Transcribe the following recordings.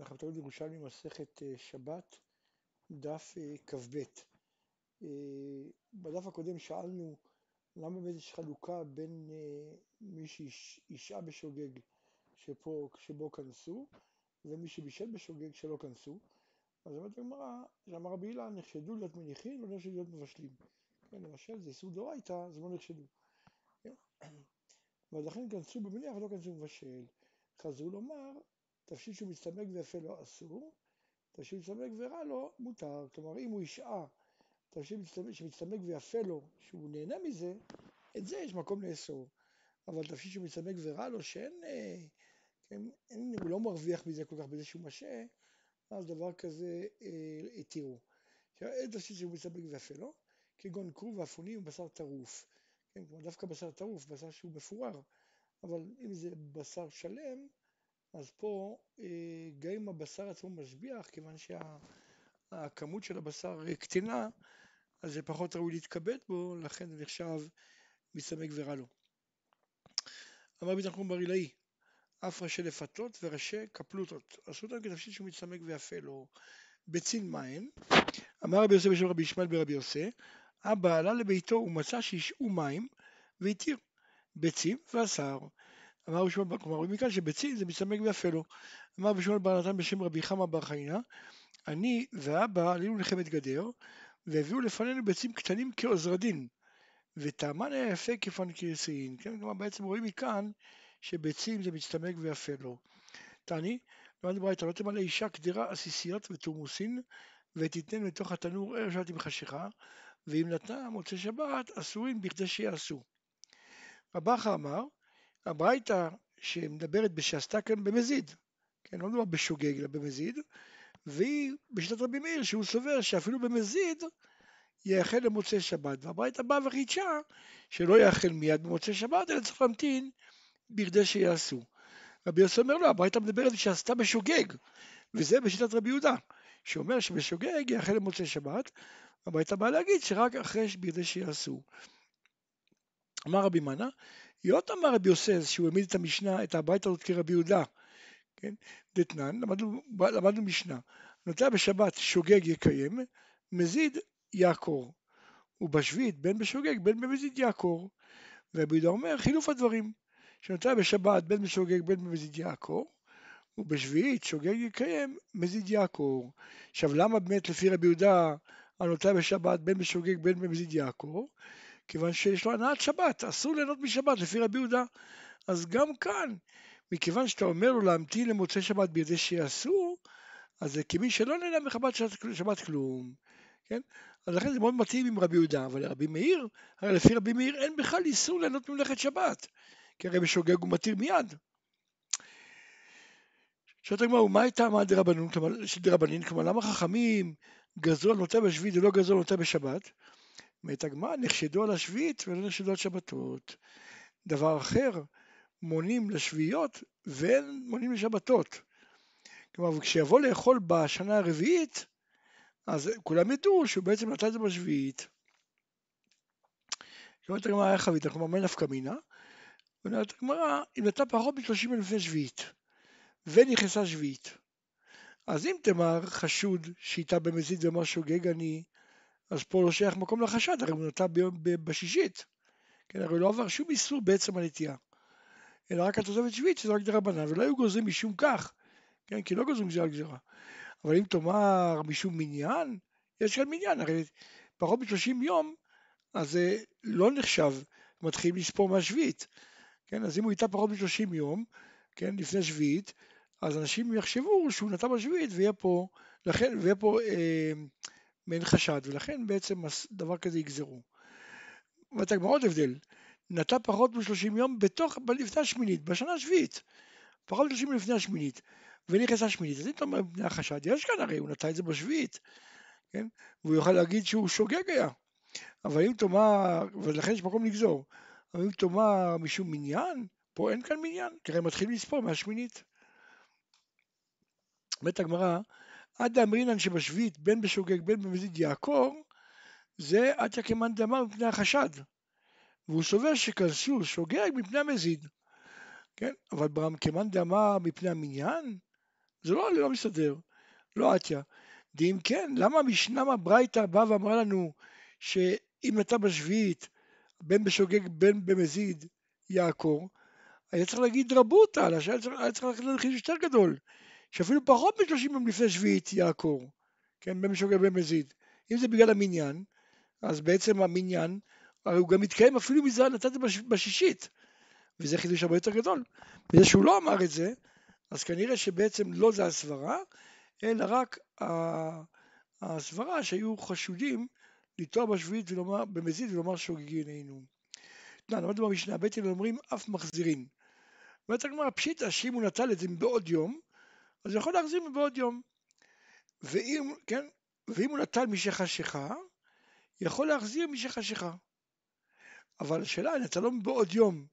אנחנו תלמוד ירושלמי מסכת אה, שבת, דף אה, כ"ב. אה, בדף הקודם שאלנו למה באמת יש חלוקה בין מי שהשעה בשוגג שפה, שבו כנסו ומי שבישל בשוגג שלא כנסו. אז אומרת הגמרא, שאמר רבי אילן, נחשדו להיות מניחים ולא נחשדו להיות מבשלים. כן, למשל זה איסור דאורייתא, אז לא נחשדו. כן? ואז לכן כנסו במניח ולא כנסו מבשל. חזרו לומר, תפשיט שהוא מצטמק ויפה לו אסור, תפשיט מצטמק ורע לו מותר. כלומר, אם הוא ישעה תפשיט שמצטמק ויפה לו, שהוא נהנה מזה, את זה יש מקום לאסור. אבל תפשיט שהוא מצטמק ורע לו, שאין, אה, כן, אין, הוא לא מרוויח מזה כל כך בזה שהוא משה, אז דבר כזה אה, התירו. עכשיו, אין תפשיט שהוא מצטמק ויפה לו, כגון כרוב ואפונים ובשר טרוף. כן, כלומר דווקא בשר טרוף, בשר שהוא מפורר, אבל אם זה בשר שלם, אז פה אה, גם אם הבשר עצמו משביח, כיוון שהכמות של הבשר קטנה, אז זה פחות ראוי להתכבד בו, לכן זה נחשב מסמק ורע לו. אמר רבי בר עילאי, אף ראשי לפתות וראשי קפלוטות, עשו אותם כתפשיט שהוא מצמק ויפה לו, בצין מים. אמר רבי יוסף בשם רבי ישמעאל ברבי יוסף, אבא עלה לביתו ומצא שהשעו מים והתיר ביצים ועשר. אמר רבי שמעון, כלומר רואים מכאן שביצים זה מצמק ויפה לו. אמר רבי שמעון בר נתן בשם רבי חמא בר חיינה, אני ואבא עלינו לחמת גדר, והביאו לפנינו ביצים קטנים כעוזרדין, וטעמן היה יפה כפנקרסין. כן, כלומר בעצם רואים מכאן שביצים זה מצטמק ויפה לו. תעני, למדנו ברייתא, לא תמלא אישה קדירה עסיסיות ותורמוסין, ותיתן לתוך התנור ערב שבת עם חשיכה, ואם נתנה מוצאי שבת, אסורים בכדי שיעשו. רבחה אמר, הברייתא שמדברת בשעשתה כאן במזיד, כן, לא מדובר בשוגג אלא במזיד, והיא בשיטת רבי מאיר שהוא סובר שאפילו במזיד יאכל למוצאי שבת, והברייתא באה וחידשה שלא יאכל מיד במוצאי שבת אלא צריך להמתין בכדי שיעשו. רבי יוסי אומר לו, לא, הברייתא מדברת שעשתה בשוגג, וזה בשיטת רבי יהודה, שאומר שבשוגג יאכל למוצאי שבת, הברייתא באה להגיד שרק אחרי בכדי שיעשו. אמר רבי מנה, היות אמר רבי יוסף שהוא העמיד את המשנה, את הברייתא הזאת כרבי יהודה, כן, דתנן, למדנו, למדנו משנה, נוטע בשבת שוגג יקיים, מזיד יעקור, ובשביעית בין בשוגג בין במזיד יעקור, ורבי יהודה אומר חילוף הדברים, שנוטע בשבת בין בשוגג בין במזיד יעקור, ובשביעית שוגג יקיים מזיד יעקור. עכשיו למה באמת לפי רבי יהודה הנוטע בשבת בין בשוגג בין במזיד יעקור? כיוון שיש לו הנעת שבת, אסור ליהנות משבת לפי רבי יהודה. אז גם כאן, מכיוון שאתה אומר לו להמתין למוצאי שבת בידי שיעשו, אז זה כמי שלא נהנה מחבת שבת כלום, כן? אז לכן זה מאוד מתאים עם רבי יהודה, אבל לרבי מאיר, הרי לפי רבי מאיר אין בכלל איסור ליהנות ממלאכת שבת, כי הרי בשוגג הוא מתיר מיד. שואלת הגמרא, ומה הייתה מה דרבנין? כלומר, למה חכמים גזרו על נוטה בשביעית ולא גזרו על נוטה בשבת? הגמרא, נחשדו על השביעית ולא נחשדו על שבתות. דבר אחר, מונים לשביעיות ואין מונים לשבתות. כלומר, כשיבוא לאכול בשנה הרביעית, אז כולם ידעו שהוא בעצם נתן את זה בשביעית. אומרת הגמרא, היה חבית, כלומר, מה נפקא מינה? אומרת הגמרא, אם נתן פחות מ-30 לפני שביעית, ונכנסה שביעית, אז אם תמר חשוד שאיתה במזיד ואמר שוגג אני, אז פה לא שייך מקום לחשד, הרי הוא נטע בשישית. כן, הרי לא עבר שום איסור בעצם הנטייה. אלא רק התוספת שביעית שזה רק דרבנן, ולא היו גוזרים משום כך, כן, כי לא גוזרים גזירה גזירה. אבל אם תאמר משום מניין, יש כאן מניין, הרי פחות מ-30 יום, אז זה לא נחשב, מתחילים לספור מהשביעית. כן, אז אם הוא איתה פחות מ-30 יום, כן, לפני שביעית, אז אנשים יחשבו שהוא נטע בשביעית ויהיה פה, לכן, ויהיה פה אה, מעין חשד, ולכן בעצם דבר כזה יגזרו. ואתה כבר עוד הבדל, נטע פחות מ-30 יום בתוך, לפני השמינית, בשנה השביעית, פחות מ-30 יום לפני השמינית, ונכנסה השמינית, אז אם אתה אומר מפני החשד, יש כאן הרי, הוא נטע את זה בשביעית, כן? והוא יוכל להגיד שהוא שוגג היה. אבל אם תאמר, ולכן יש מקום לגזור, אבל אם תאמר משום מניין, פה אין כאן מניין, כי הרי מתחילים לספור מהשמינית. אומרת הגמרא, עד אמרינן שבשביעית בין בשוגג בין במזיד יעקור, זה עד כמאן דאמר מפני החשד. והוא סובר שכנסו שוגג מפני המזיד. כן, אבל כמאן דאמר מפני המניין, זה לא, לא מסתדר, לא עטיה. ואם כן, למה המשנה מהברייתא באה ואמרה לנו שאם אתה בשביעית, בין בשוגג בין במזיד, יעקור, היה צריך להגיד רבותא, היה צריך ללכת לחידוש יותר גדול, שאפילו פחות משלושים יום לפני שביעית יעקור, כן, בין במזיד. אם זה בגלל המניין, אז בעצם המניין, הרי הוא גם מתקיים אפילו מזה נתתי בשישית, וזה חידוש הרבה יותר גדול. וזה שהוא לא אמר את זה, אז כנראה שבעצם לא זה הסברה, אלא רק הסברה שהיו חשודים לטוע בשביעית ולומר, במזיד ולומר שוגגי עינינו. למדנו במשנה, בית הלל אומרים אף מחזירין. אומרת הגמרא, פשיטא שאם הוא נטל את זה מבעוד יום, אז יכול להחזיר מבעוד יום. ואם, כן, ואם הוא נטל משחשיכה, יכול להחזיר משחשיכה. אבל השאלה, נטלו מבעוד יום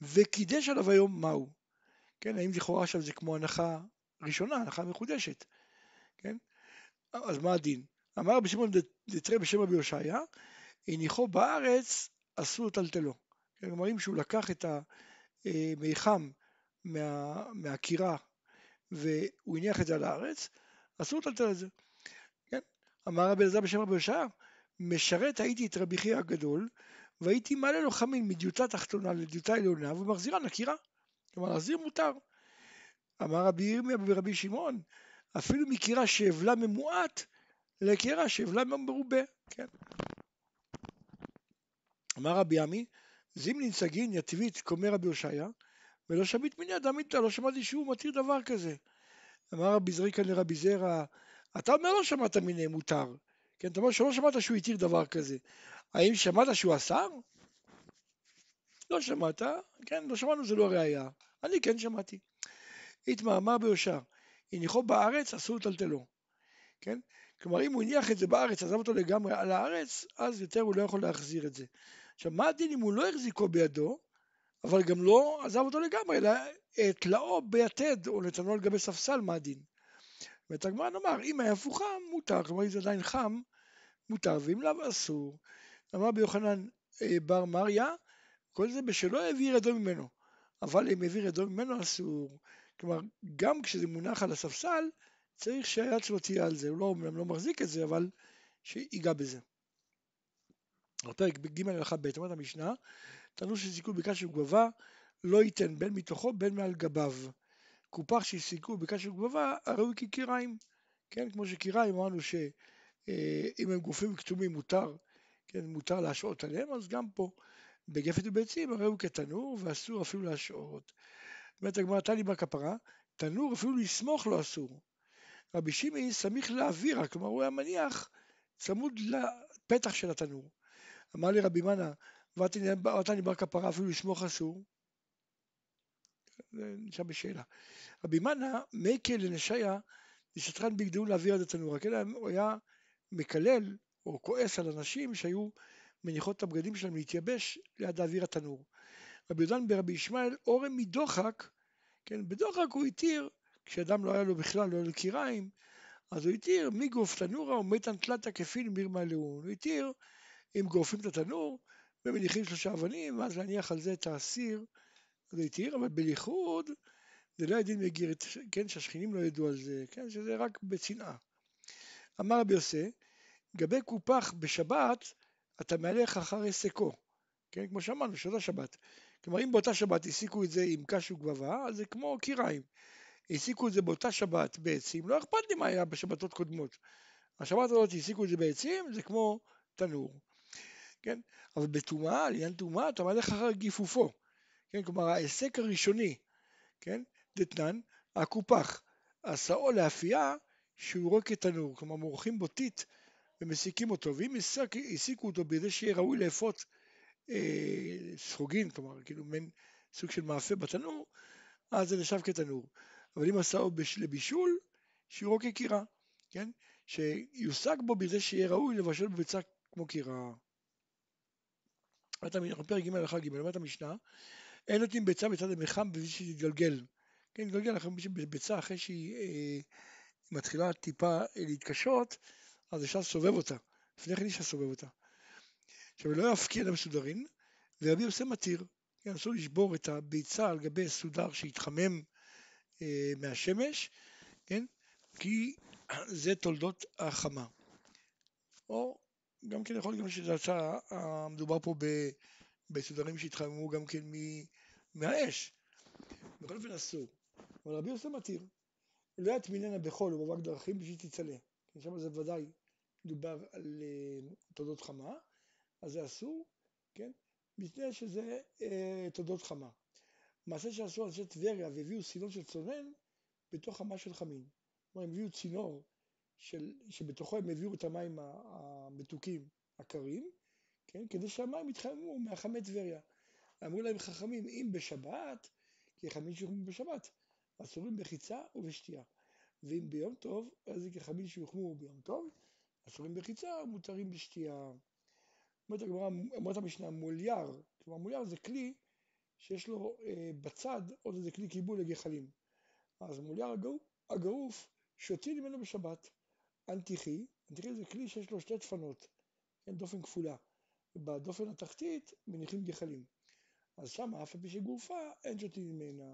וקידש עליו היום מהו? כן, האם לכאורה עכשיו זה כמו הנחה ראשונה, הנחה מחודשת, כן? אז מה הדין? אמר רבי שמעון דתרי בשם רבי הושעיה, הניחו בארץ אסור לטלטלו. כן, כלומר אם שהוא לקח את המיחם מה, מהקירה והוא הניח את זה על הארץ, אסור לטלטל את זה. כן? אמר רבי אלעזר בשם רבי הושעיה, משרת הייתי את רבי חייא הגדול והייתי מעלה לו חמין מדיוטה תחתונה לדיוטה עליונה ומחזירה נקירה. כלומר להחזיר מותר. אמר רבי ירמיה ורבי שמעון, אפילו מקירה שאבלה ממועט לקירה שאבלה מרובה, כן. אמר רבי עמי, זימנין סגין יתבית קומר רבי הושעיה, ולא שמית מני אדם איתה, לא שמעתי שהוא מתיר דבר כזה. אמר רבי זריקה לרבי זרע, אתה אומר לא שמעת מיני מותר, כן, אתה אומר שלא שמעת שהוא התיר דבר כזה. האם שמעת שהוא אסר? לא שמעת, כן, לא שמענו זה לא ראייה. אני כן שמעתי. התמאמר ביושר, הניחו בארץ אסור לטלטלו, כן? כלומר אם הוא הניח את זה בארץ, עזב אותו לגמרי על הארץ, אז יותר הוא לא יכול להחזיר את זה. עכשיו מה הדין אם הוא לא החזיקו בידו, אבל גם לא עזב אותו לגמרי, אלא תלאו ביתד או נתנו על גבי ספסל, מה הדין? ואת הגמרא נאמר, אם היה הפוכה, מותר, כלומר אם זה עדיין חם, מותר, ואם לאו אסור. אמר ביוחנן אה, בר מריה, כל זה בשלא העביר ידו ממנו, אבל אם העביר ידו ממנו אסור. כלומר, גם כשזה מונח על הספסל, צריך שהיד שלו תהיה על זה, הוא לא, לא מחזיק את זה, אבל שיגע בזה. פרק ג' הלכה ב', אומרת המשנה, תנו שסיכוי בקש וגבבה לא ייתן בין מתוכו בין מעל גביו. קופח שהסיכו בקש וגבבה הרי הוא כקיריים. כן, כמו שקיריים אמרנו שאם אה, הם גופים כתומים מותר, כן, מותר להשעות עליהם, אז גם פה בגפת וביצים הרי הוא כתנור ואסור אפילו להשעות. אומרת הגמרא בר כפרה, תנור אפילו לסמוך לא אסור. רבי שמעי סמיך לאווירה, כלומר הוא היה מניח צמוד לפתח של התנור. אמר לי רבי מנה, ותני בר כפרה אפילו לסמוך אסור. זה נשאר בשאלה. רבי מנה, מקל לנשיה, שטרן בגדול להעביר את התנור. כן, הוא היה מקלל או כועס על אנשים שהיו מניחות את הבגדים שלהם להתייבש ליד האוויר התנור. רבי יהודן ברבי ישמעאל אורם מדוחק, כן, בדוחק הוא התיר, כשאדם לא היה לו בכלל, לא היה לו קיריים, אז הוא התיר מגוף תנורה ומתן תלתא כפין מירמה לאון. הוא התיר, אם גורפים את התנור ומניחים שלושה אבנים, ואז להניח על זה את האסיר, הוא התיר, אבל בליכוד זה לא ידין מגירת, כן, שהשכנים לא ידעו על זה, כן, שזה רק בצנעה. אמר רבי יוסי, גבי קופח בשבת, אתה מהלך אחרי סקו, כן, כמו שאמרנו, שאותה שבת. כלומר, אם באותה שבת הסיקו את זה עם קש וגבבה, אז זה כמו קיריים. הסיקו את זה באותה שבת בעצים, לא אכפת לי מה היה בשבתות קודמות. השבת הזאת הסיקו את זה בעצים, זה כמו תנור. כן? אבל בטומאה, לעניין טומאה, אתה מהלך אחר גיפופו. כן? כלומר, ההיסק הראשוני, כן? דתנן, הקופח, עשאו לאפייה שהוא רק כתנור. כלומר, מורחים בו טיט ומסיקים אותו, ואם הסיקו אותו בידי שיהיה ראוי לאפות אה, סחוגין, כלומר, כאילו מעין סוג של מאפה בתנור, אז זה נחשב כתנור. אבל אם עשהו לבישול, שיעורו כקירה, כן? שיושג בו בזה שיהיה ראוי לבשל בביצה כמו קירה. אנחנו פרק ג' הלכה ג', אומרת המשנה, אין נותנים ביצה בצד המחם בשביל שתתגלגל. כן, תתגלגל אחרי ביצה אחרי שהיא אה, מתחילה טיפה אה, להתקשות, אז אפשר לסובב אותה. לפני כן אפשר לסובב אותה. עכשיו, לא יפקיע למסודרים, ורבי יוסי מתיר. כן, אסור לשבור את הביצה על גבי סודר שהתחמם אה, מהשמש, כן? כי זה תולדות החמה. או גם כן יכול להיות שזה יצא, מדובר פה בסודרים שהתחממו גם כן מהאש. בכל אופן אסור. אבל רבי יוסף מתיר. לא יטמיננה בחול ובאבק דרכים בשביל תצלה. שם זה ודאי מדובר על uh, תולדות חמה, אז זה אסור, כן? מפני שזה uh, תולדות חמה. מעשה שעשו אנשי טבריה והביאו סילון של צונן בתוך חמה של חמין. כלומר, הם הביאו צינור של, שבתוכו הם הביאו את המים המתוקים הקרים, כן? כדי שהמים יתחממו מהחמי טבריה. אמרו להם חכמים, אם בשבת, כי חמין שיוחמו בשבת, אסורים בחיצה ובשתייה. ואם ביום טוב, אז כחמין שיוחמו ביום טוב, אסורים בחיצה ומותרים בשתייה. אומרת הגמרא, אומרת המשנה, מולייר, כלומר מולייר זה כלי שיש לו אה, בצד עוד איזה כלי קיבול לגחלים. אז מולייר הגרוף שותים ממנו בשבת. אנטיחי, אנטיחי זה כלי שיש לו שתי דפנות, כן, דופן כפולה. ובדופן התחתית מניחים גחלים. אז שם אף על פי שגופה אין שותים ממנה.